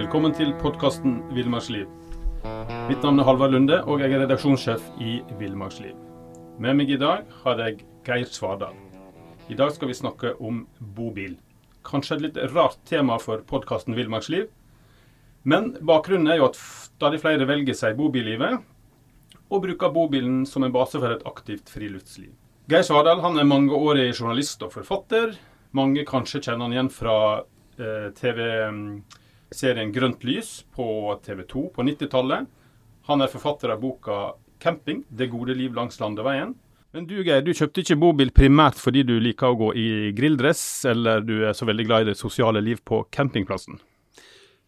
Velkommen til podkasten Villmarksliv. Mitt navn er Halvard Lunde, og jeg er redaksjonssjef i Villmarksliv. Med meg i dag har jeg Geir Svardal. I dag skal vi snakke om bobil. Kanskje et litt rart tema for podkasten Villmarksliv. Men bakgrunnen er jo at stadig flere velger seg bobillivet, og bruker bobilen som en base for et aktivt friluftsliv. Geir Svardal han er mangeårig journalist og forfatter. Mange kanskje kjenner han igjen fra eh, TV-serien Grønt lys på TV 2 på 90-tallet. Han er forfatter av boka 'Camping det gode liv langs landeveien'. Men du Geir, du kjøpte ikke bobil primært fordi du liker å gå i grilldress, eller du er så veldig glad i det sosiale liv på campingplassen?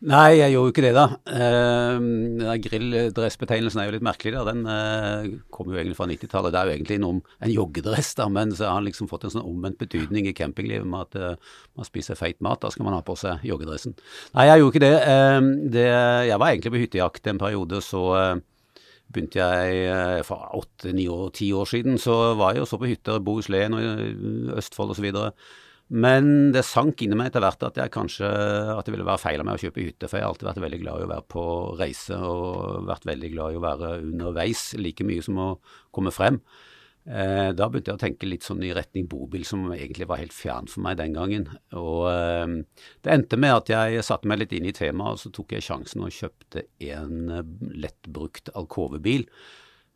Nei, jeg gjorde jo ikke det, da. Uh, Grilldressbetegnelsen er jo litt merkelig. da. Den uh, kommer jo egentlig fra 90-tallet. Det er jo egentlig noe, en joggedress, da, men så har den liksom fått en sånn omvendt betydning i campinglivet med at uh, man spiser feit mat. Da skal man ha på seg joggedressen. Nei, jeg gjorde ikke det. Uh, det jeg var egentlig på hyttejakt en periode, så begynte jeg for åtte, ni år, ti år siden, så var jeg jo så på hytter, Bohuslän og Østfold osv. Men det sank inni meg etter hvert at jeg kanskje at det ville være feil av meg å kjøpe hytte, for jeg har alltid vært veldig glad i å være på reise og vært veldig glad i å være underveis like mye som å komme frem. Eh, da begynte jeg å tenke litt sånn i retning bobil, som egentlig var helt fjern for meg den gangen. Og eh, det endte med at jeg satte meg litt inn i temaet, og så tok jeg sjansen og kjøpte en lettbrukt alkovebil.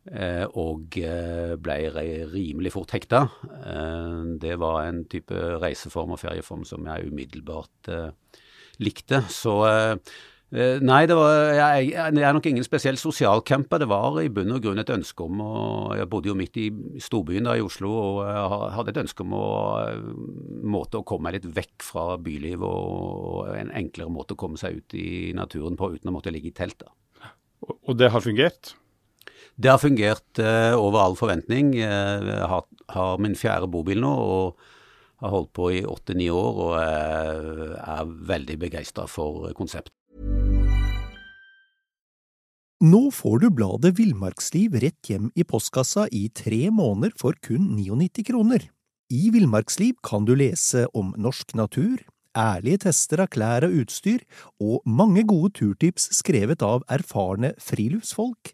Eh, og eh, ble rimelig fort hekta. Eh, det var en type reiseform og ferieform som jeg umiddelbart likte. Så Nei, var, jeg, jeg, er nok ingen spesiell sosialcamper. Det var i bunn og grunn et ønske om å Jeg bodde jo midt i storbyen da i Oslo og hadde et ønske om å måte å komme meg litt vekk fra bylivet og en enklere måte å komme seg ut i naturen på uten å måtte ligge i telt. da. Og det har fungert? Det har fungert uh, over all forventning. Jeg har, har, min fjerde bobil nå og har holdt på i åtte-ni år og uh, er veldig begeistra for konseptet. Nå får du bladet Villmarksliv rett hjem i postkassa i tre måneder for kun 99 kroner. I Villmarksliv kan du lese om norsk natur, ærlige tester av klær og utstyr, og mange gode turtips skrevet av erfarne friluftsfolk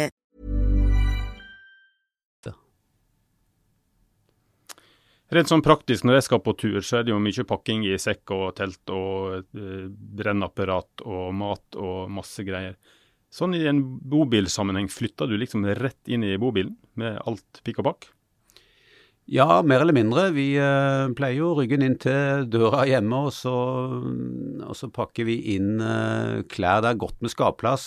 Rent sånn praktisk når jeg skal på tur, så er det jo mye pakking i sekk og telt og eh, brennapparat og mat og masse greier. Sånn i en bobilsammenheng, flytter du liksom rett inn i bobilen med alt pikk og pakk? Ja, mer eller mindre. Vi eh, pleier jo ryggen inn til døra hjemme, og så, og så pakker vi inn eh, klær. Det er godt med skapplass,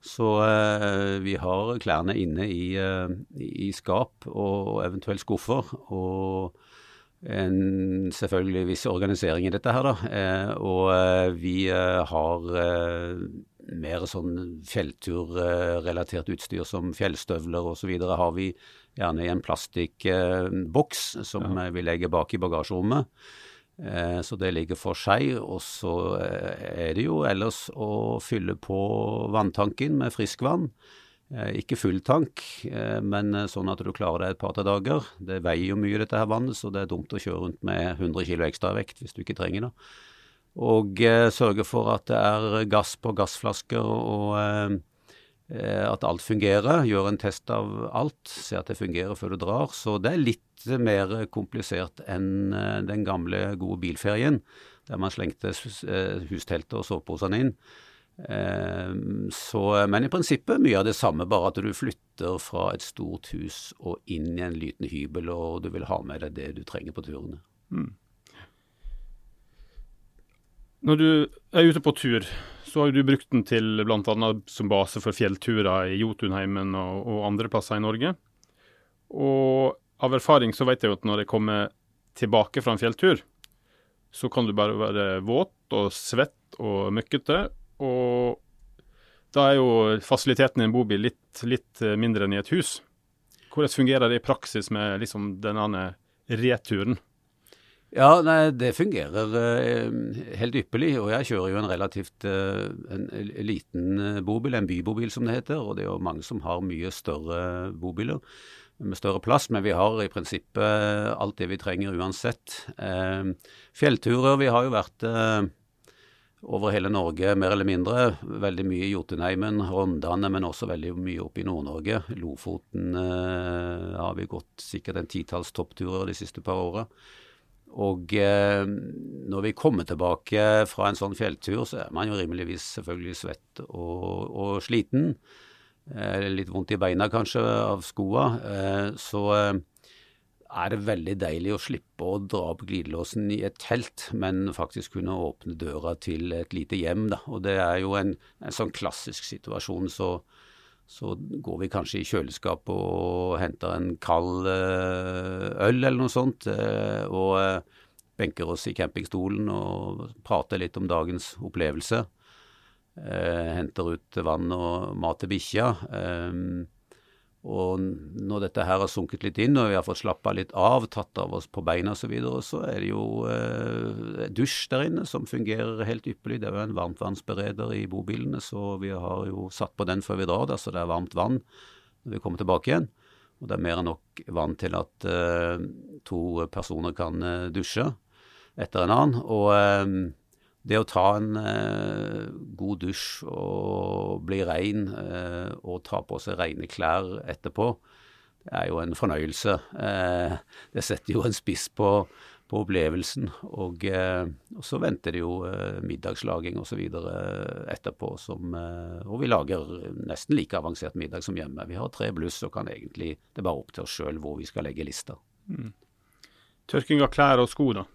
så eh, vi har klærne inne i, eh, i skap og eventuelt skuffer. og en selvfølgelig viss organisering i dette her, da. Eh, og eh, vi eh, har mer sånn fjellturrelatert utstyr som fjellstøvler osv. har vi gjerne i en plastikkboks som ja. vi legger bak i bagasjerommet. Så det ligger for seg. Og så er det jo ellers å fylle på vanntanken med friskvann. Eh, ikke full tank, eh, men eh, sånn at du klarer deg et par-tre dager. Det veier jo mye dette her vannet, så det er dumt å kjøre rundt med 100 kg ekstra vekt hvis du ikke trenger det. Og sørge for at det er gass på gassflasker, og at alt fungerer. Gjør en test av alt, se at det fungerer før du drar. Så det er litt mer komplisert enn den gamle, gode bilferien, der man slengte husteltet og soveposene inn. Ehm, så, men i prinsippet mye av det samme, bare at du flytter fra et stort hus og inn i en liten hybel, og du vil ha med deg det du trenger på turene. Mm. Når du er ute på tur, så har du brukt den til bl.a. som base for fjellturer i Jotunheimen og, og, andre plasser i Norge. Og av erfaring så vet jeg jo at når jeg kommer tilbake fra en fjelltur, så kan du bare være våt og svett og møkkete. Og da er jo fasiliteten i en bobil litt, litt mindre enn i et hus. Hvordan fungerer det i praksis med liksom denne returen? Ja, nei, det fungerer uh, helt ypperlig. Og jeg kjører jo en relativt uh, en, liten bobil, en bybobil som det heter. Og det er jo mange som har mye større bobiler med større plass, men vi har i prinsippet alt det vi trenger uansett. fjellturer, vi har jo vært over hele Norge, mer eller mindre. Veldig mye i Jotunheimen, Rondane, men også veldig mye oppe i Nord-Norge. Lofoten har vi gått sikkert en titalls toppturer de siste par åra. Og eh, når vi kommer tilbake fra en sånn fjelltur, så er man jo rimeligvis selvfølgelig svett og, og sliten. Eh, litt vondt i beina kanskje av skoa. Eh, så eh, er det veldig deilig å slippe å dra opp glidelåsen i et telt, men faktisk kunne åpne døra til et lite hjem. Da. Og det er jo en, en sånn klassisk situasjon. så så går vi kanskje i kjøleskapet og henter en kald eh, øl eller noe sånt, eh, og eh, benker oss i campingstolen og prater litt om dagens opplevelse. Henter ut vann og mat til bikkja. Og når dette her har sunket litt inn, og vi har fått slappa litt av, tatt av oss på beina osv., så, videre, så er det jo eh, dusj der inne som fungerer helt ypperlig. Det er jo en varmtvannsbereder i bobilene, så vi har jo satt på den før vi drar, der, så det er varmt vann når vi kommer tilbake igjen. Og det er mer enn nok vann til at eh, to personer kan eh, dusje etter en annen. Og eh, det å ta en eh, god dusj og bli rein eh, og ta på seg rene klær etterpå, det er jo en fornøyelse. Eh, det setter jo en spiss på, på opplevelsen. Og, eh, og, så venter det jo eh, middagslaging osv. etterpå. Som, eh, og vi lager nesten like avansert middag som hjemme. Vi har tre bluss og kan egentlig Det er bare opp til oss sjøl hvor vi skal legge lista. Mm. Tørking av klær og sko, da?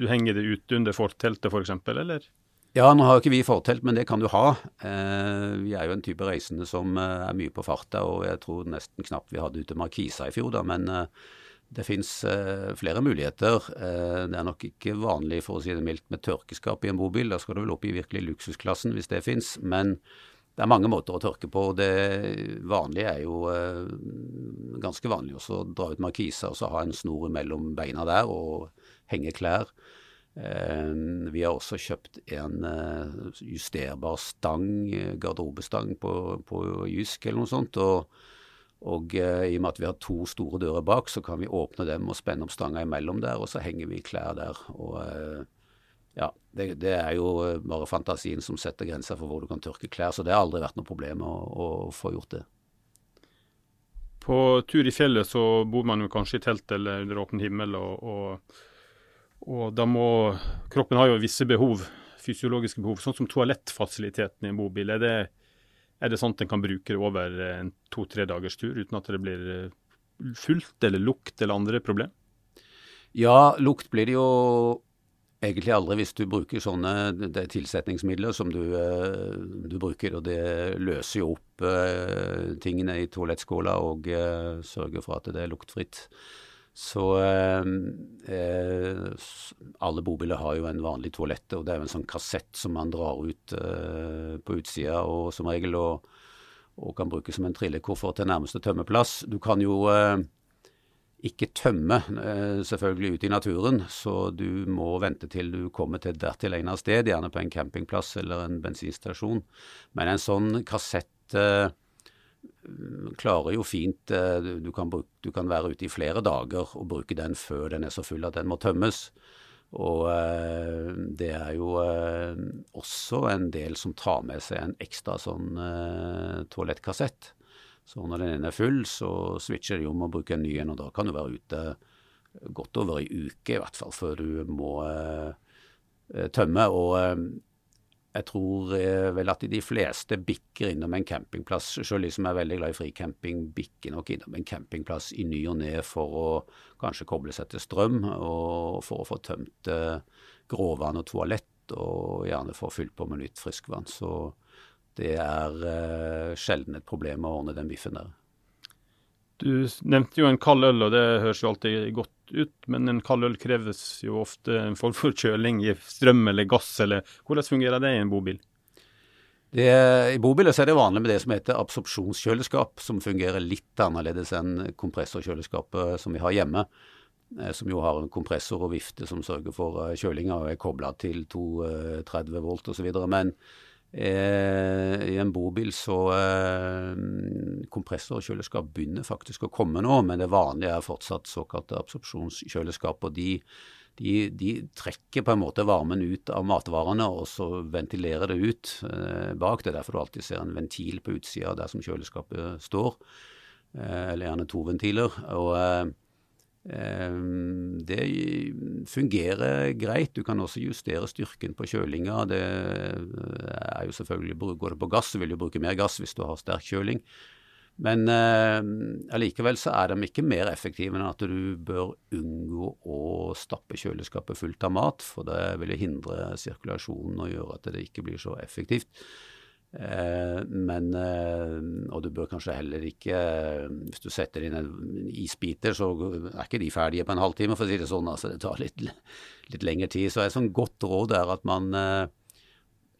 Du henger det ut under forteltet f.eks., for eller? Ja, nå har ikke vi fortelt, men det kan du ha. Eh, vi er jo en type reisende som eh, er mye på farta, og jeg tror nesten knapt vi hadde ute Markisa i fjor, da. Men eh, det fins eh, flere muligheter. Eh, det er nok ikke vanlig, for å si det mildt, med tørkeskap i en bobil. Da skal du vel opp i virkelig luksusklassen hvis det fins. Men det er mange måter å tørke på. og Det vanlige er jo eh, ganske vanlig også å dra ut Markisa og så ha en snor mellom beina der og henge klær. Eh, vi har også kjøpt en eh, justerbar stang, garderobestang på, på Jysk eller noe sånt. og og eh, i og med at vi har to store dører bak, så kan vi åpne dem og spenne opp stanga imellom der, og så henger vi klær der. Og eh, ja, det, det, er jo bare fantasien som setter grenser for hvor du kan tørke klær, så det har aldri vært noe problem å, å få gjort det. På tur i fjellet så bor man jo kanskje i telt eller under åpen himmel, og, og og da må Kroppen har jo visse behov, fysiologiske behov, sånn som toalettfasiliteten i en bobil. Er det, er det sånt en kan bruke over en to-tre dagers tur uten at det blir eh, fullt eller lukt eller andre problem? Ja, lukt blir det jo egentlig aldri hvis du bruker sånne tilsetningsmidler som du, eh, du, bruker. Og det løser jo opp tingene i toalettskåla og sørger for at det er luktfritt. Så eh, eh, alle bobiler har jo en vanlig toalett, og det er jo en sånn kassett som man drar ut eh, på utsida og som regel og, og kan bruke som en trillekoffert til nærmeste tømmeplass. Du kan jo eh, ikke tømme eh, selvfølgelig ute i naturen, så du må vente til du kommer til dertil egnet sted, gjerne på en campingplass eller en bensinstasjon. Men en sånn kassett eh, klarer jo fint eh, du kan, bruke, du kan, være ute i flere dager og bruke den før den er så full at den må tømmes. Og eh, det er jo eh, også en del som tar med seg en ekstra sånn toalettkassett. Så når den ene er full, så switcher de om å bruke en ny en, og da kan du være ute godt over ei uke i hvert fall før du må tømme. Og jeg tror eh, vel at de fleste bikker innom en campingplass. Selv de som er veldig glad i fricamping, bikker nok innom en campingplass i ny og ne for å kanskje koble seg til strøm, og for å få tømt eh, gråvann og toalett, og gjerne få fylt på med nytt friskvann. Så det er eh, sjelden et problem å ordne den biffen der. Du nevnte jo en kald øl, og det høres jo alltid godt ut. Men en kald øl kreves jo ofte en form for kjøling i strøm eller gass, eller hvordan fungerer det i en bobil? Det, I bobiler er det vanlig med det som heter absorpsjonskjøleskap, som fungerer litt annerledes enn kompressorkjøleskapet som vi har hjemme. Eh, som jo har en kompressor og vifte som sørger for eh, kjølinga og er kobla til 230 volt osv. Men Eh, I en bobil så eh, Kompressor og kjøleskap begynner faktisk å komme nå, men det vanlige er fortsatt såkalte absorpsjonskjøleskap. og de, de, de, trekker på en måte varmen ut av matvarene, og så ventilerer det ut eh, bak. Det er derfor du alltid ser en ventil på utsida der som kjøleskapet står, eh, eller gjerne to ventiler. og eh, det fungerer greit. Du kan også justere styrken på kjølinga. Det er jo selvfølgelig, Går det på gass, så vil du bruke mer gass hvis du har sterk kjøling. Men eh, allikevel så er de ikke mer effektive enn at du bør unngå å stappe kjøleskapet fullt av mat, for det vil hindre sirkulasjonen og gjøre at det ikke blir så effektivt. Eh, men eh, Og du bør kanskje heller ikke Hvis du setter inn en isbiter, så er ikke de ferdige på en halvtime, for å si det sånn. altså Det tar litt, litt lengre tid. Så et sånn godt råd er at man eh,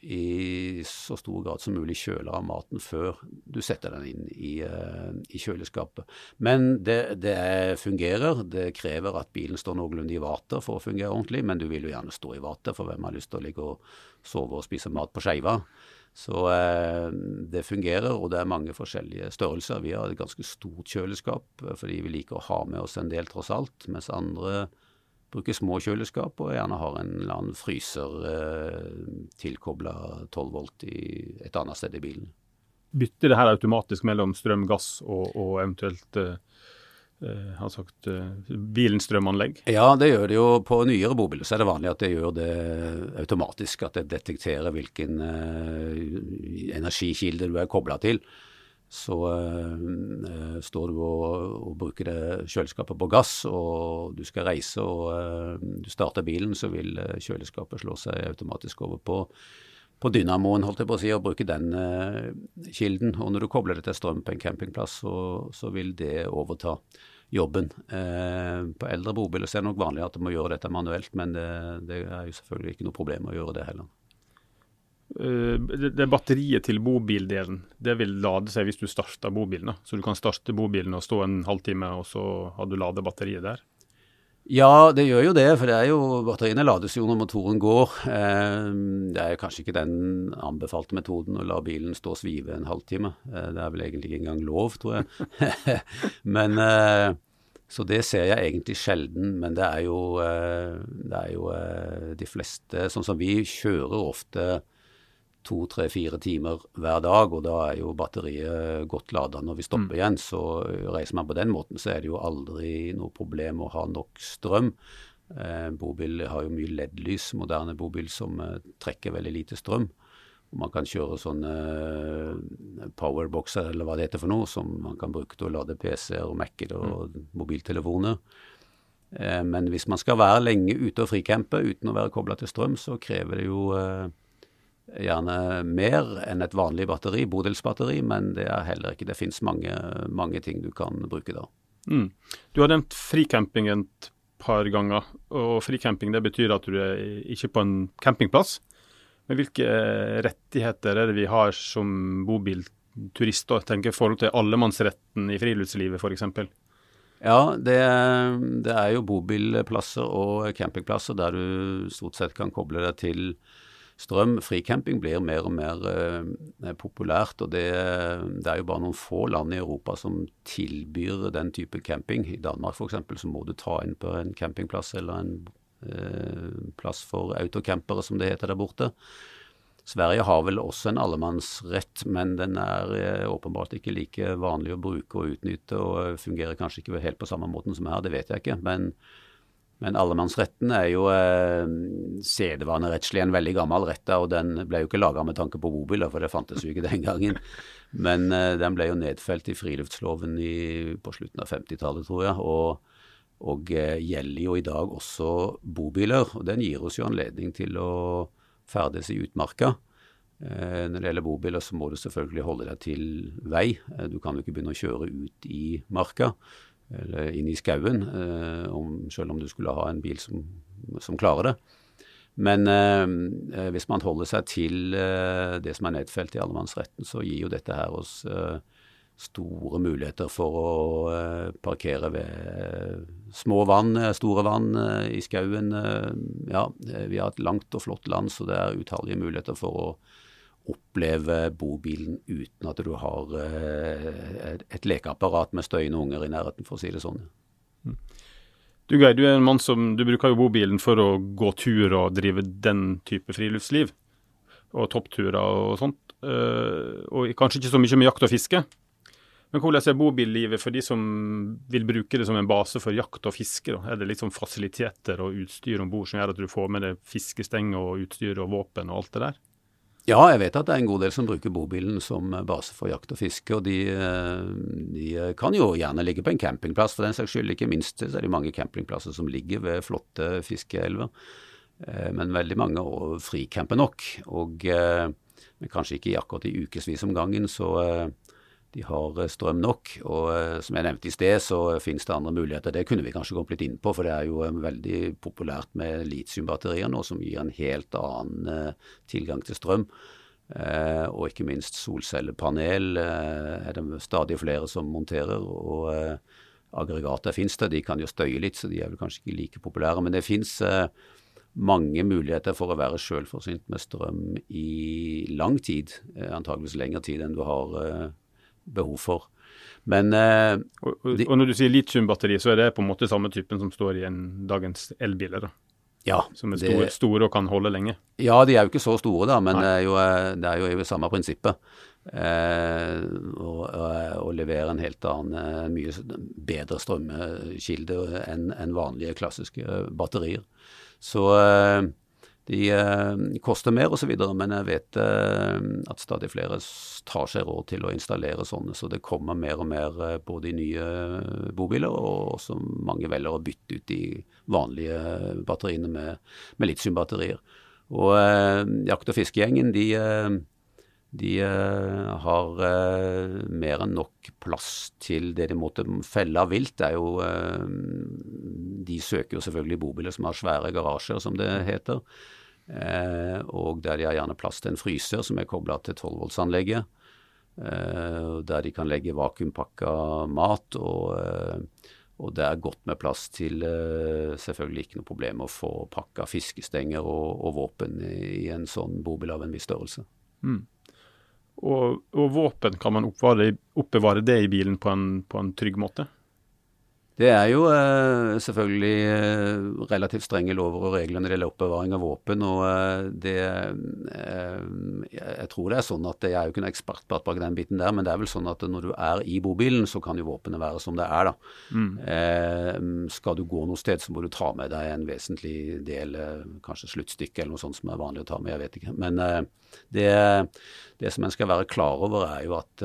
i så stor grad som mulig kjøler av maten før du setter den inn i, i kjøleskapet. Men det, det, fungerer. Det krever at bilen står noenlunde i vater for å fungere ordentlig, men du vil jo gjerne stå i vater, for hvem har lyst til å ligge og sove og spise mat på skeiva? Så eh, det fungerer, og det er mange forskjellige størrelser. Vi har et ganske stort kjøleskap eh, fordi vi liker å ha med oss en del, tross alt. Mens andre bruker små kjøleskap og gjerne har en eller annen fryser eh, tilkobla 12 volt i et annet sted i bilen. Bytter det her automatisk mellom strøm, gass og, og eventuelt eh har sagt uh, bilens strømanlegg? Ja, det gjør det jo. På nyere bobiler så er det vanlig at det gjør det automatisk. At det detekterer hvilken uh, energikilde du er kobla til. Så uh, står du og, og, bruker det kjøleskapet på gass, og du skal reise og du starter bilen, så vil kjøleskapet slå seg automatisk over på på dynamoen, holdt jeg på å si, og bruke den eh, kilden. Og når du kobler det til strøm på en campingplass, så, så vil det overta jobben. Eh, på eldre bobiler så er det nok vanlig at du må gjøre dette manuelt, men det, det, er jo selvfølgelig ikke noe problem å gjøre det heller. Uh, det, det batteriet til bobildelen det vil lade seg hvis du starter bobilen. Da. Så du kan starte bobilen og stå en halvtime, og så har du ladet batteriet der? Ja, det gjør jo det. For det er jo, batteriene lades jo når motoren går. Eh, det er kanskje ikke den anbefalte metoden å la bilen stå og svive en halvtime. Eh, det er vel egentlig ikke engang lov, tror jeg. men eh, Så det ser jeg egentlig sjelden. Men det er jo, det er jo de fleste Sånn som vi kjører ofte to, tre, fire timer hver dag, og da er jo batteriet godt lada når vi stopper mm. igjen. Så reiser man på den måten, så er det jo aldri noe problem å ha nok strøm. Eh, bobil har jo mye LED-lys, moderne bobil, som eh, trekker veldig lite strøm. Og man kan kjøre sånne eh, powerboxer, eller hva det heter for noe, som man kan bruke til å lade PC-er og Mac-er og mm. mobiltelefoner. Eh, men hvis man skal være lenge ute og fricampe uten å være kobla til strøm, så krever det jo eh, gjerne mer enn et vanlig batteri, bodelsbatteri, men det er heller ikke. Det fins mange, mange, ting du kan bruke da. Mm. Du har nevnt fricamping et par ganger, og fricamping det betyr at du er ikke på en campingplass. Men hvilke rettigheter er det vi har som bobilturist, da? tenker i forhold til allemannsretten i friluftslivet f.eks.? Ja, det, det er jo bobilplasser og campingplasser der du stort sett kan koble deg til strøm. Fricamping blir mer og mer eh, populært. og det, det, er jo bare noen få land i Europa som tilbyr den type camping. I Danmark f.eks. så må du ta inn på en campingplass eller en eh, plass for autocampere, som det heter der borte. Sverige har vel også en allemannsrett, men den er eh, åpenbart ikke like vanlig å bruke og utnytte, og fungerer kanskje ikke helt på samme måten som her, det vet jeg ikke. men men allemannsretten er jo eh, sedvanerettslig en veldig gammel rett, og den ble jo ikke laga med tanke på bobiler, for det fantes jo ikke den gangen. Men eh, den ble jo nedfelt i friluftsloven i, på slutten av 50-tallet, tror jeg. og, og eh, gjelder jo i dag også bobiler. og Den gir oss jo anledning til å ferdes i utmarka. Eh, når det gjelder bobiler, så må du selvfølgelig holde deg til vei. Eh, du kan jo ikke begynne å kjøre ut i marka eller inn i skauen, eh, om, selv om du skulle ha en bil som, som klarer det. Men eh, hvis man holder seg til eh, det som er nedfelt i allemannsretten, så gir jo dette her oss eh, store muligheter for å parkere ved små vann, store vann i skauen. ja, vi har et langt og flott land, så det er utallige muligheter for å oppleve bobilen uten at du har eh, et lekeapparat med støyende unger i nærheten, for å si det sånn. Mm. Du Geir, du er en mann som du bruker jo bobilen for å gå tur og drive den type friluftsliv. Og toppturer og sånt. Eh, og kanskje ikke så mye med jakt og fiske. Men hvordan er bobillivet for de som vil bruke det som en base for jakt og fiske? Da? Er det liksom fasiliteter og utstyr om bord som gjør at du får med deg fiskestenger og utstyr og våpen og alt det der? Ja, jeg vet at det er en god del som bruker bobilen som base for jakt og fiske. Og de, eh, de, kan jo gjerne ligge på en campingplass for den saks skyld. Ikke minst så er det mange campingplasser som ligger ved flotte fiskeelver. Eh, men veldig mange fricamper nok. Og eh, men kanskje ikke akkurat i ukevis om gangen. Så de har eh, strøm nok. Og eh, som jeg nevnte i sted, så finnes det andre muligheter. Det kunne vi kanskje gått litt inn på, for det er jo eh, veldig populært med litiumbatterier nå, som gir en helt annen tilgang til strøm. og ikke minst solcellepanel er det stadig flere som monterer. og Aggregater finnes det, de kan jo støye litt, så de er vel kanskje ikke like populære. Men det finnes mange muligheter for å være sjølforsynt med strøm i lang tid, antageligvis lengre tid enn du har behov for. Men eh, og, og, og, når du sier litiumbatteri, så er det på en måte samme typen som står i en dagens elbiler? da? Ja. Som er store, det, store, og kan holde lenge? Ja, de er jo ikke så store, da, men det er, jo, eh, det er jo i samme prinsippet. Eh, å levere en helt annen, eh, mye bedre strømkilde enn en vanlige klassiske batterier. Så eh, de eh, koster mer osv., men jeg vet eh, at stadig flere tar seg råd til å installere sånne. Så det kommer mer og mer eh, både i nye bobiler, og også mange velger å bytte ut de vanlige batteriene med, med litiumbatterier. Og eh, jakt- og fiskegjengen, de, eh, de eh, har mer enn nok plass til det de måtte felle av vilt. Det er jo, de søker jo selvfølgelig bobiler som har svære garasjer, som det heter. Eh, og der de har gjerne plass til en fryser som er kobla til 12-voltsanlegget. Eh, der de kan legge vakuumpakka mat. Og, eh, og, det er godt med plass til eh, selvfølgelig ikke noe problem å få pakka fiskestenger og, og våpen i, en sånn bobil av en viss størrelse. Mm. Og, og, våpen, kan man oppbevare, oppbevare det i bilen på en, på en trygg måte? Det er jo eh, selvfølgelig eh, relativt strenge lover og regler når det gjelder oppbevaring av våpen. og eh, det, eh, Jeg tror det er sånn at jeg er jo ikke noen ekspert på bak den biten der, men det er vel sånn at når du er i bobilen, så kan jo våpenet være som det er. da. Mm. Eh, skal du gå noe sted, så må du ta med deg en vesentlig del, kanskje sluttstykke eller noe sånt som er vanlig å ta med, jeg vet ikke. Men det, det som en skal være klar over, er jo at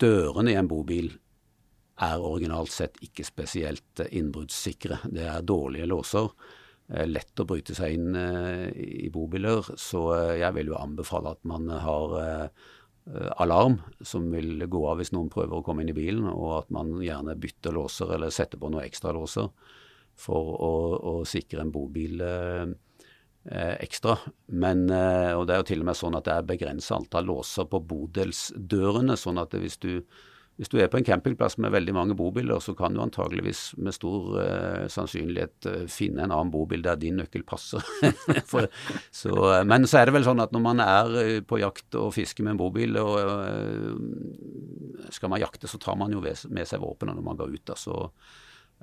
Dørene i en bobil er originalt sett ikke spesielt innbruddssikre. Det er dårlige låser. Lett å bryte seg inn eh, i bobiler, så eh, jeg vil jo anbefale at man har eh, alarm som vil gå av hvis noen prøver å komme inn i bilen, og at man gjerne bytter låser eller setter på noen ekstra låser for å, å sikre en bobil eh, ekstra. Men, eh, og det er jo til og med sånn at det er begrensa antall låser på bodelsdørene. sånn at hvis du hvis du er på en campingplass med veldig mange bobiler, så kan du antageligvis med stor uh, sannsynlighet finne en annen bobil der din nøkkel passer. For, så, men så er det vel sånn at når man er på jakt og fisker med en bobil, og skal man jakte, så tar man jo med seg våpen når man går ut. Da. Så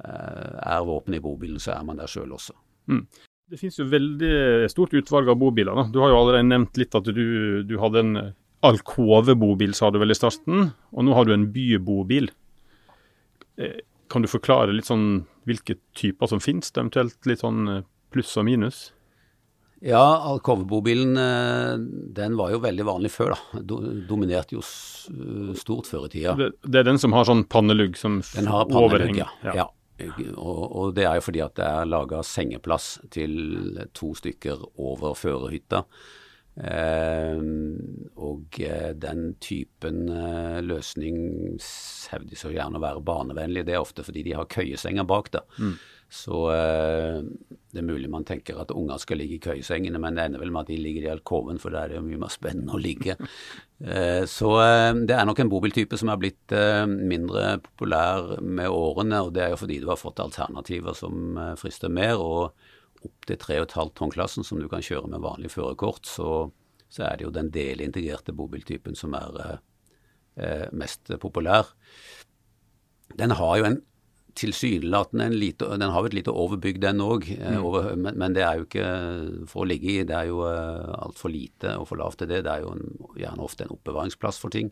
er våpenet i bobilen, så er man der sjøl også. Mm. Det finnes jo veldig stort utvalg av bobiler. Da. Du har jo allerede nevnt litt at du, du hadde en alkove-bobil, sa du vel i starten, og nå har du en bybobil. Eh, kan du forklare litt sånn hvilke typer som finnes, eventuelt litt sånn eh, pluss og minus? Ja, alkovebobilen eh, den var jo veldig vanlig før, da. Dominerte jo stort før i tida. Det, det, er den som har sånn pannelugg som den har pannelugg, ja. ja. ja. Og, og, det er jo fordi at det er laga sengeplass til to stykker over førerhytta. Eh, og eh, den typen eh, løsning hevdes jo gjerne å være barnevennlig. Det er ofte fordi de har køyesenger bak. da. Mm. Så det er mulig man tenker at unger skal ligge i køyesengene, men det ender vel med at de ligger i alkoven, for der er det mye mer spennende å ligge. så det er nok en bobiltype som er blitt mindre populær med årene, og det er jo fordi du har fått alternativer som frister mer. og opp til 3,5 tonn-klassen som du kan kjøre med vanlig førerkort, så, så, er det jo den delintegrerte bobiltypen som er eh, mest populær. Den har jo en tilsynelatende en lite Den har jo et lite overbygg, den òg, eh, mm. men, men, det er jo ikke for å ligge i. Det er jo eh, altfor lite og for lavt til det. Det er jo en, gjerne ofte en oppbevaringsplass for ting.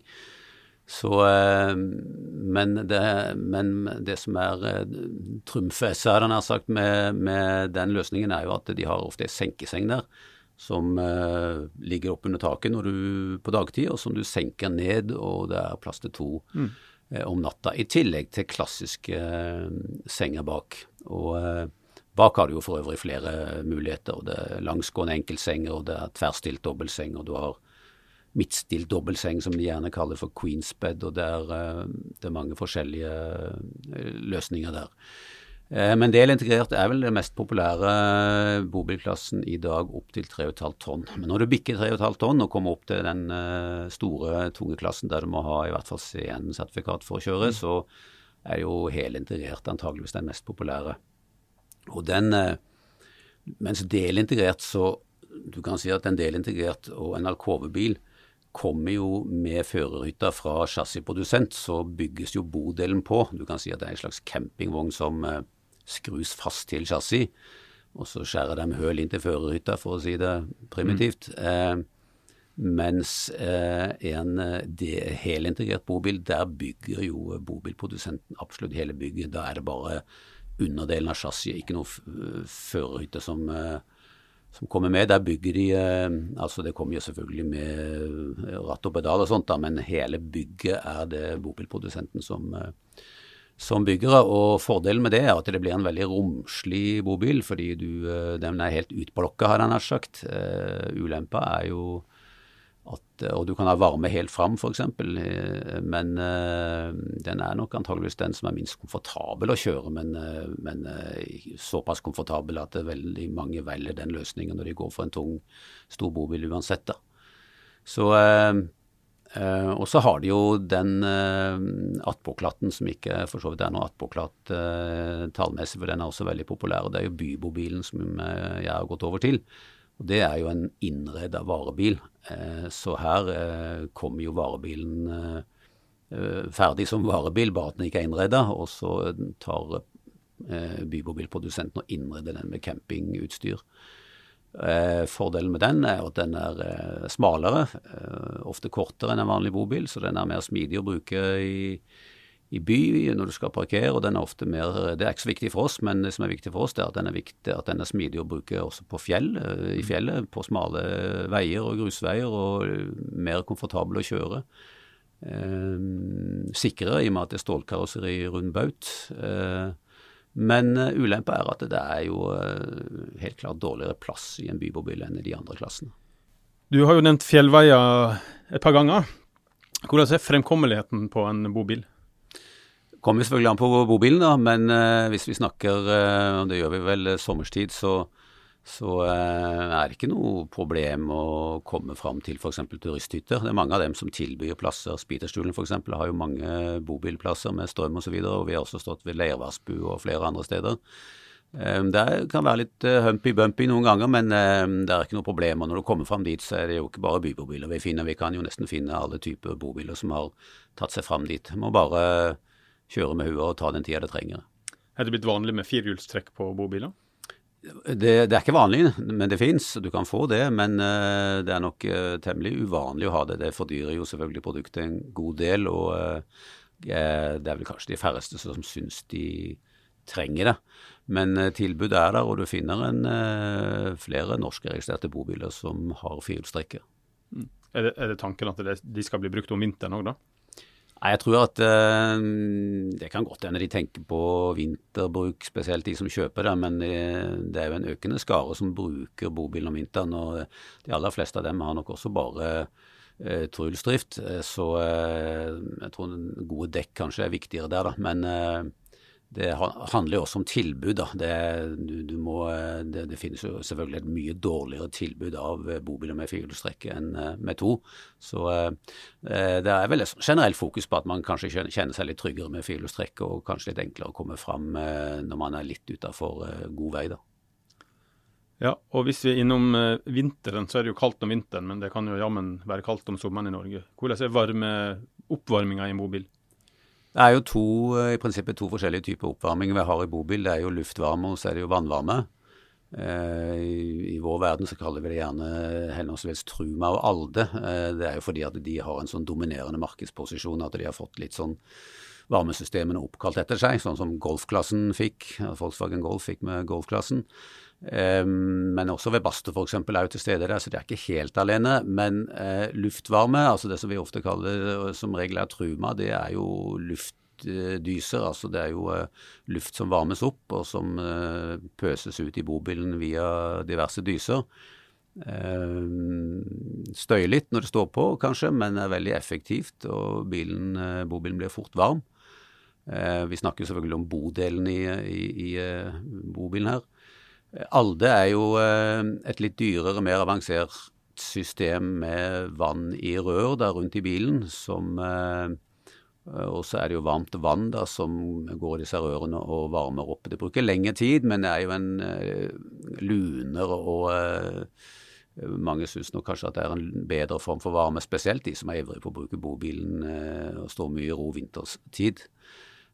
Så, eh, men, det, men det som er eh, nær sagt, med, med, den løsningen, er jo at de har ofte en senkeseng der som eh, ligger oppunder taket når du, på dagtid, og som du senker ned, og det er plass til to mm. Uh, om natta. I tillegg til klassiske uh, senger bak. Og bak har du jo for øvrig flere muligheter. Det er langsgående enkeltsenger, og det er tverrstilt dobbeltseng, og du har midtstilt dobbeltseng, som de gjerne kaller for queensbed, og det er, eh, det er mange forskjellige eh, løsninger der. Eh, men delintegrert er vel den mest populære bobilklassen i dag, opp til 3,5 tonn. Men når du bikker 3,5 tonn og kommer opp til den store, tunge klassen der du må ha i hvert fall C1-sertifikat for å kjøre, mm. så er jo helintegrert antageligvis den mest populære. Og den, mens delintegrert så Du kan si at en delintegrert og en alkovebil kommer jo med førerhytta fra chassisprodusent, så bygges jo bodelen på. Du kan si at det er en slags campingvogn som eh, skrus fast til chassis, og så skjærer de høl inn til førerhytta, for å si det primitivt. Mm. Eh, mens eh, en eh, helintegrert bobil, der bygger jo bobilprodusenten absolutt hele bygget. Da er det bare underdelen av chassiset, ikke noe førerhytte som eh, som kommer med. Der bygger de eh, altså Det kommer jo selvfølgelig med eh, ratt og pedal og sånt, da, men hele bygget er det bobilprodusenten som, eh, som byggere. Og fordelen med det er at det blir en veldig romslig bobil, fordi du, den er helt utblokka, har jeg nær sagt. Ulempa er jo at, og du kan ha varme helt fram, f.eks., eh, men uh, den er nok antageligvis den som er minst komfortabel å kjøre, men, uh, men uh, såpass komfortabel at veldig mange velger den løsningen når de går for en tung, stor bobil uansett. da. Så, Og så har de jo den attpåklatten som ikke for så vidt er noe attpåklatt tallmessig, for den er også veldig populær. og Det er jo bybobilen som jeg har gått over til. Og Det er jo en innreda varebil. Eh, så her eh, kommer jo varebilen eh, ferdig som varebil, bare at den ikke er innreda. Og så tar bybobilprodusenten og innreder den med campingutstyr. Fordelen med den er at den er smalere, ofte kortere enn en vanlig bobil, så den er mer smidig å bruke i, i by når du skal parkere, og den er ofte mer Det er ikke så viktig for oss, men det som er viktig for oss, det er at den er, viktig, at den er smidig å bruke også på fjell, eh, i fjellet, på smale veier og grusveier, og mer komfortabel å kjøre. Eh, sikrere i og med at det er stålkarosseri rundt baut. Eh, men ulempa er at det er jo eh, helt klart dårligere plass i en bybobil enn i de andre klassene. Du har jo nevnt fjellveier et par ganger. Hvordan er fremkommeligheten på en bobil? Kommer selvfølgelig an på bobilen, da, men uh, hvis vi snakker, og det gjør vi vel sommerstid, så, så er det ikke noe problem å komme fram til f.eks. turisthytter. Det er mange av dem som tilbyr plasser. Spiterstulen f.eks. har jo mange bobilplasser med strøm osv., og, så videre, og vi har også stått ved Leirvassbu og flere andre steder. Det kan være litt humpy-bumpy noen ganger, men det er ikke noe problem. Og når du kommer fram dit, så er det jo ikke bare bybobiler vi finner. Vi kan jo nesten finne alle typer bobiler som har tatt seg fram dit. Må bare kjøre med huet og ta den tida det trenger. Er det blitt vanlig med firehjulstrekk på bobiler? Det, det, er ikke vanlig, men det fins. Du kan få det, men uh, det er nok uh, temmelig uvanlig å ha det. Det fordyrer jo selvfølgelig produktet en god del, og uh, det er vel kanskje de færreste som syns de trenger det. Men tilbudet er der, og du finner en, flere norskregistrerte bobiler som har firehjulstrekker. Mm. Er, er, det tanken at det, de skal bli brukt om vinteren òg, da? Nei, Jeg tror at eh, det kan godt hende de tenker på vinterbruk, spesielt de som kjøper det. Men det, det er jo en økende skare som bruker bobilen om vinteren. Og de aller fleste av dem har nok også bare eh, trulsdrift. Så eh, jeg tror gode dekk kanskje er viktigere der, da. Men det handler jo også om tilbud. Det, du, du må, det, det, finnes jo selvfølgelig et mye dårligere tilbud av bobiler med firehjulstrekk enn eh, med to. Så eh, det er vel et generelt fokus på at man kanskje kjenner seg litt tryggere med firehjulstrekk, og kanskje litt enklere å komme fram eh, når man er litt utafor god vei. da. Ja, og hvis vi er innom vinteren, så er det jo kaldt om vinteren, men det kan jo jammen være kaldt om sommeren i Norge. Hvordan er varme, i en bobil? Det er jo to, eh, i prinsippet to forskjellige typer oppvarming vi har i bobil. Det er jo luftvarme, og så er det jo vannvarme. Eh, I, vår verden så kaller vi det gjerne henholdsvis Truma og Alde. Eh, det er jo fordi at de har en sånn dominerende markedsposisjon at de har fått litt sånn varmesystemene oppkalt etter seg, sånn som Golfklassen fikk. Volkswagen Golf fikk med Golfklassen. Um, men også ved Basto f.eks. er jo til stede der, så de er ikke helt alene. Men uh, luftvarme, altså det som vi ofte kaller som regel er truma, det er jo luftdyser. altså Det er jo uh, luft som varmes opp, og som pøses ut i bobilen via diverse dyser. Støyer litt når det står på, kanskje, men er veldig effektivt, og bilen, bobilen blir fort varm. Vi snakker selvfølgelig om bodelen i, i, i bobilen her. Alde er jo eh, et litt dyrere, mer avansert system med vann i rør der rundt i bilen, som eh, og så er det jo varmt vann da, som går i disse rørene og varmer opp. Det bruker lengre tid, men det er jo en uh, lunere og uh, mange syns nok kanskje at det er en bedre form for varme, spesielt de som er ivrige på å bruke bobilen uh, og står mye i ro vinterstid.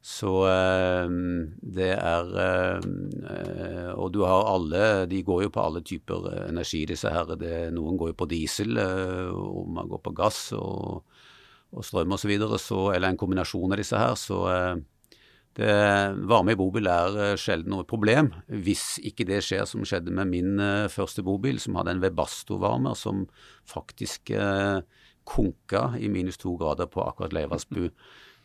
Så ehm, det er ehm, Og du har alle De går jo på alle typer energi, disse her. Det, noen går jo på diesel, eh, og man går på gass og, og strøm osv., eller en kombinasjon av disse her. Så eh, det, varme i bobil er eh, sjelden noe problem, hvis ikke det skjer som skjedde med min første bobil, som hadde en Webasto-varmer som faktisk eh, konka i minus to grader på akkurat Leivasbu.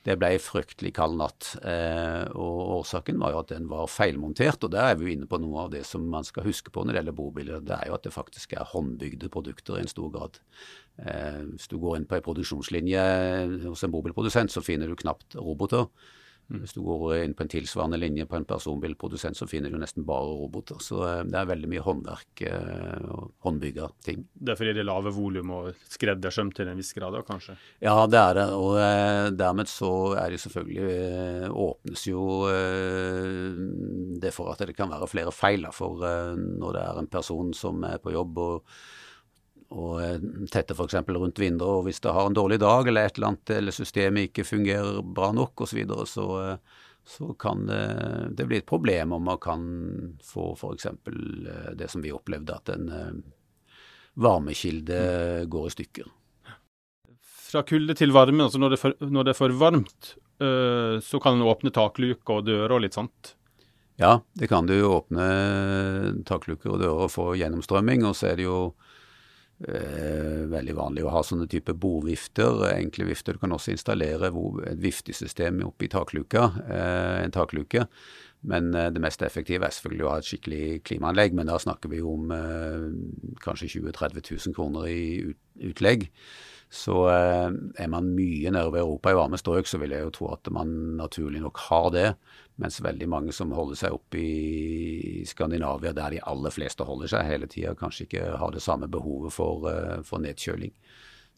Det ble ei fryktelig kald natt. Eh, og Årsaken var jo at den var feilmontert. og Der er vi jo inne på noe av det som man skal huske på når det gjelder bobiler. Det er jo at det faktisk er håndbygde produkter i en stor grad. Eh, hvis du går inn på en produksjonslinje hos en bobilprodusent, så finner du knapt roboter. Mm. Hvis du går inn på en tilsvarende linje på en personbilprodusent, så finner du nesten bare roboter. Så eh, det er veldig mye håndverk eh, og håndbygga ting. Det er fordi det er lave volum og skreddersøm til en viss grad, kanskje? Ja, det er det. Og eh, dermed så er det selvfølgelig Åpnes jo det for at det kan være flere feil. For når det er en person som er på jobb og og eh, tette f.eks. rundt vinduer. Og hvis det har en dårlig dag eller et eller annet, eller systemet ikke fungerer bra nok osv., så, videre, så eh, så kan det, det, bli et problem om man kan få f.eks. Eh, det som vi opplevde, at en varmekilde mm. går i stykker. Fra kulde til varme, altså når det, for, når det er for varmt, så kan en åpne takluker og dører og litt sånt? Ja, det kan du åpne takluker og dører og få gjennomstrømming. Og så er det jo Eh, veldig vanlig å ha sånne type bordvifter, enkle vifter. Du kan også installere et viftesystem oppi takluka, eh, en takluke. Men eh, det mest effektive er selvfølgelig å ha et skikkelig klimaanlegg. Men da snakker vi om kanskje 20 000-30 000 kroner i utlegg. Så eh, er man mye nede ved Europa i varme strøk, så vil jeg jo tro at man naturlig nok har det. Mens veldig mange som holder seg oppe i Skandinavia, der de aller fleste holder seg hele tida, kanskje ikke har det samme behovet for, eh, for nedkjøling.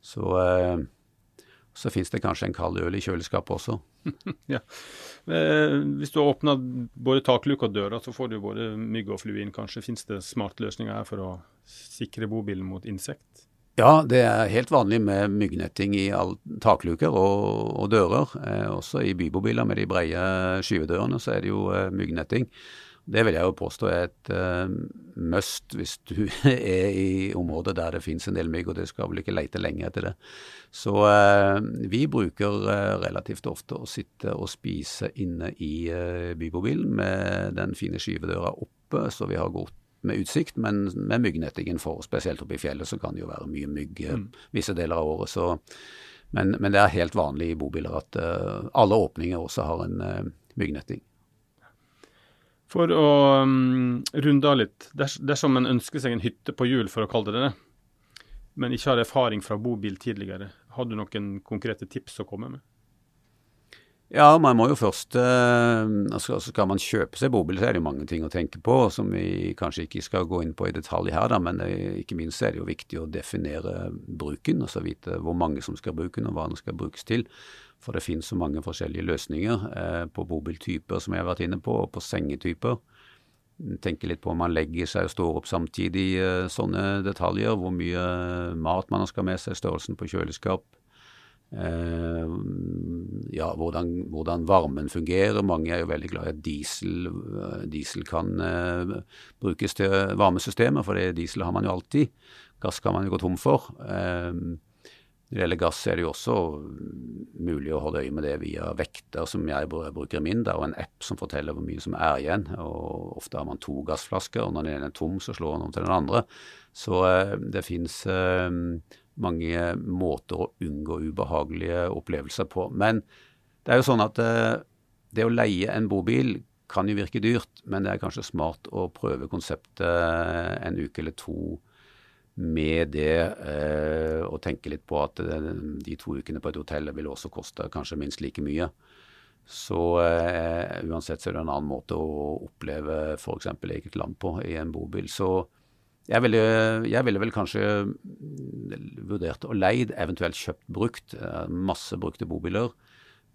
Så, eh, så fins det kanskje en kald øl i kjøleskapet også. ja. Hvis du har åpna både takluk og døra, så får du både mygg og flue inn. Kanskje finnes det smartløsninger her for å sikre bobilen mot insekt? Ja, det er helt vanlig med myggnetting i all takluker og, og dører. Eh, også i bybobiler med de brede skyvedørene så er det jo eh, myggnetting. Det vil jeg jo påstå er et eh, must hvis du er i områder der det finnes en del mygg, og det skal vel ikke lete lenge etter det. Så uh, vi bruker uh, relativt ofte å sitte og spise inne i bybobilen med den fine skyvedøra oppe, så vi har godt med utsikt, men med myggnettingen for. Spesielt oppe i fjellet så kan det jo være mye mygg mm. visse deler av året. Så, men, men, det er helt vanlig i bobiler at uh, alle åpninger også har en uh, myggnetting. For å um, runde av litt. Dersom en ønsker seg en hytte på hjul, for å kalle det det, men ikke har erfaring fra bobil tidligere, har du noen konkrete tips å komme med? Ja, man må jo først eh, altså Skal man kjøpe seg bobil, så er det jo mange ting å tenke på som vi kanskje ikke skal gå inn på i detalj her, da, men ikke minst er det jo viktig å definere bruken. Altså vite hvor mange som skal bruke den, og hva den skal brukes til. For det finnes så mange forskjellige løsninger eh, på bobiltyper, som jeg har vært inne på, og på sengetyper. Tenke litt på om man legger seg og står opp samtidig, eh, sånne detaljer. Hvor mye mat man skal med seg, størrelsen på kjøleskap Eh, ja, hvordan, hvordan, varmen fungerer. Mange er jo veldig glad i at diesel, eh, diesel kan uh, brukes til varmesystemer, for diesel har man jo alltid. Gass kan man jo gå tom for. Uh, når det gjelder gass, er det jo også mulig å holde øye med det via vekter, som jeg bruker i min, og en app som forteller hvor mye som er igjen. og Ofte har man to gassflasker, og når den ene er tom, så slår den om til den andre. Så uh, det fins mange måter å unngå ubehagelige opplevelser på. Men det er jo sånn at eh, det å leie en bobil kan jo virke dyrt, men det er kanskje smart å prøve konseptet en uke eller to med det, eh, og tenke litt på at eh, de to ukene på et hotell vil også koste kanskje minst like mye. Så eh, uansett så er det en annen måte å oppleve f.eks. eget land på i en bobil. Så jeg ville, jeg ville, vel kanskje vurdert og leid, eventuelt kjøpt brukt. Eh, masse brukte bobiler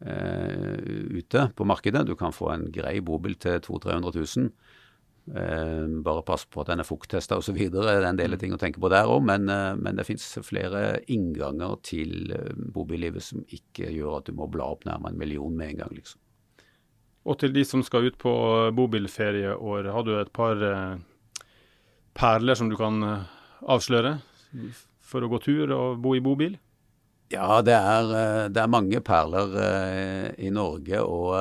eh, ute på markedet. Du kan få en grei bobil til 200 000-300 000. Eh, bare pass på at den er fukttesta osv. Det er en del ting å tenke på der òg, men, eh, men, det fins flere innganger til eh, bobillivet som ikke gjør at du må bla opp nærmere en million med en gang, liksom. Og til de som skal ut på bobilferieår, har du et par perler som du kan avsløre for å gå tur og bo i bobil? Ja, det er, det er mange perler i Norge. Og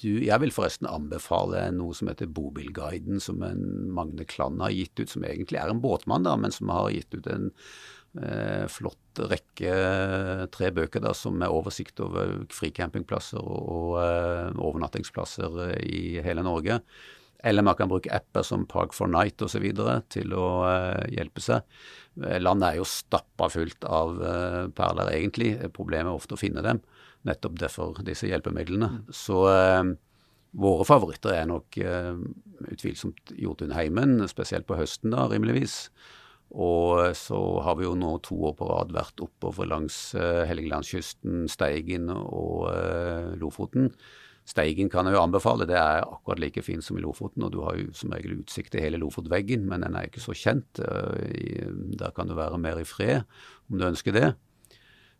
du, jeg vil forresten anbefale noe som heter Bobilguiden, som en Magne Klann har gitt ut. Som egentlig er en båtmann, da, men som har gitt ut en eh, flott rekke, tre bøker da, som er oversikt over fricampingplasser og, og overnattingsplasser i hele Norge. Eller man kan bruke apper som Park for Night osv. til å eh, hjelpe seg. Eh, landet er jo stappa fullt av perler, egentlig. Problemet er ofte å finne dem. Nettopp derfor disse hjelpemidlene. Mm. Så eh, våre favoritter er nok utvilsomt Jotunheimen, spesielt på høsten, da, rimeligvis. Og så har vi jo nå to år på rad vært oppover langs Helgelandskysten, Steigen og Lofoten. Steigen kan jeg jo anbefale, det er akkurat like fin som i Lofoten. Og du har jo som regel utsikt til hele Lofotveggen, men den er ikke så kjent. Eh, der kan du være mer i fred om du ønsker det.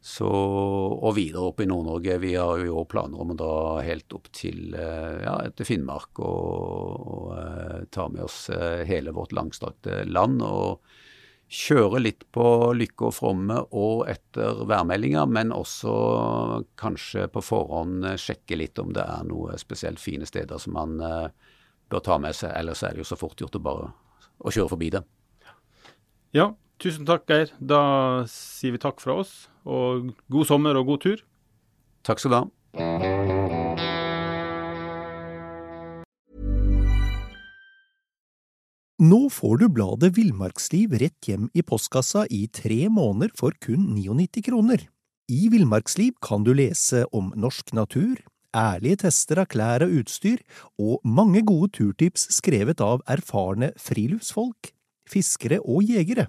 Så, og videre opp i Nord-Norge. Vi har jo planer om å dra helt opp til eh, ja, til Finnmark og, og, eh, ta med oss hele vårt langstrakte land. og kjøre litt på lykke og fromme og etter værmeldinger, men også kanskje på forhånd sjekke litt om det er noe spesielt fine steder som man bør ta med seg. Ellers er det jo så fort gjort å bare å kjøre forbi det. Ja, tusen takk Geir. Da sier vi takk fra oss, og god sommer og god tur. Takk skal du ha. Nå får du bladet Villmarksliv rett hjem i postkassa i tre måneder for kun 99 kroner. I Villmarksliv kan du lese om norsk natur, ærlige tester av klær og utstyr, og mange gode turtips skrevet av erfarne friluftsfolk, fiskere og jegere.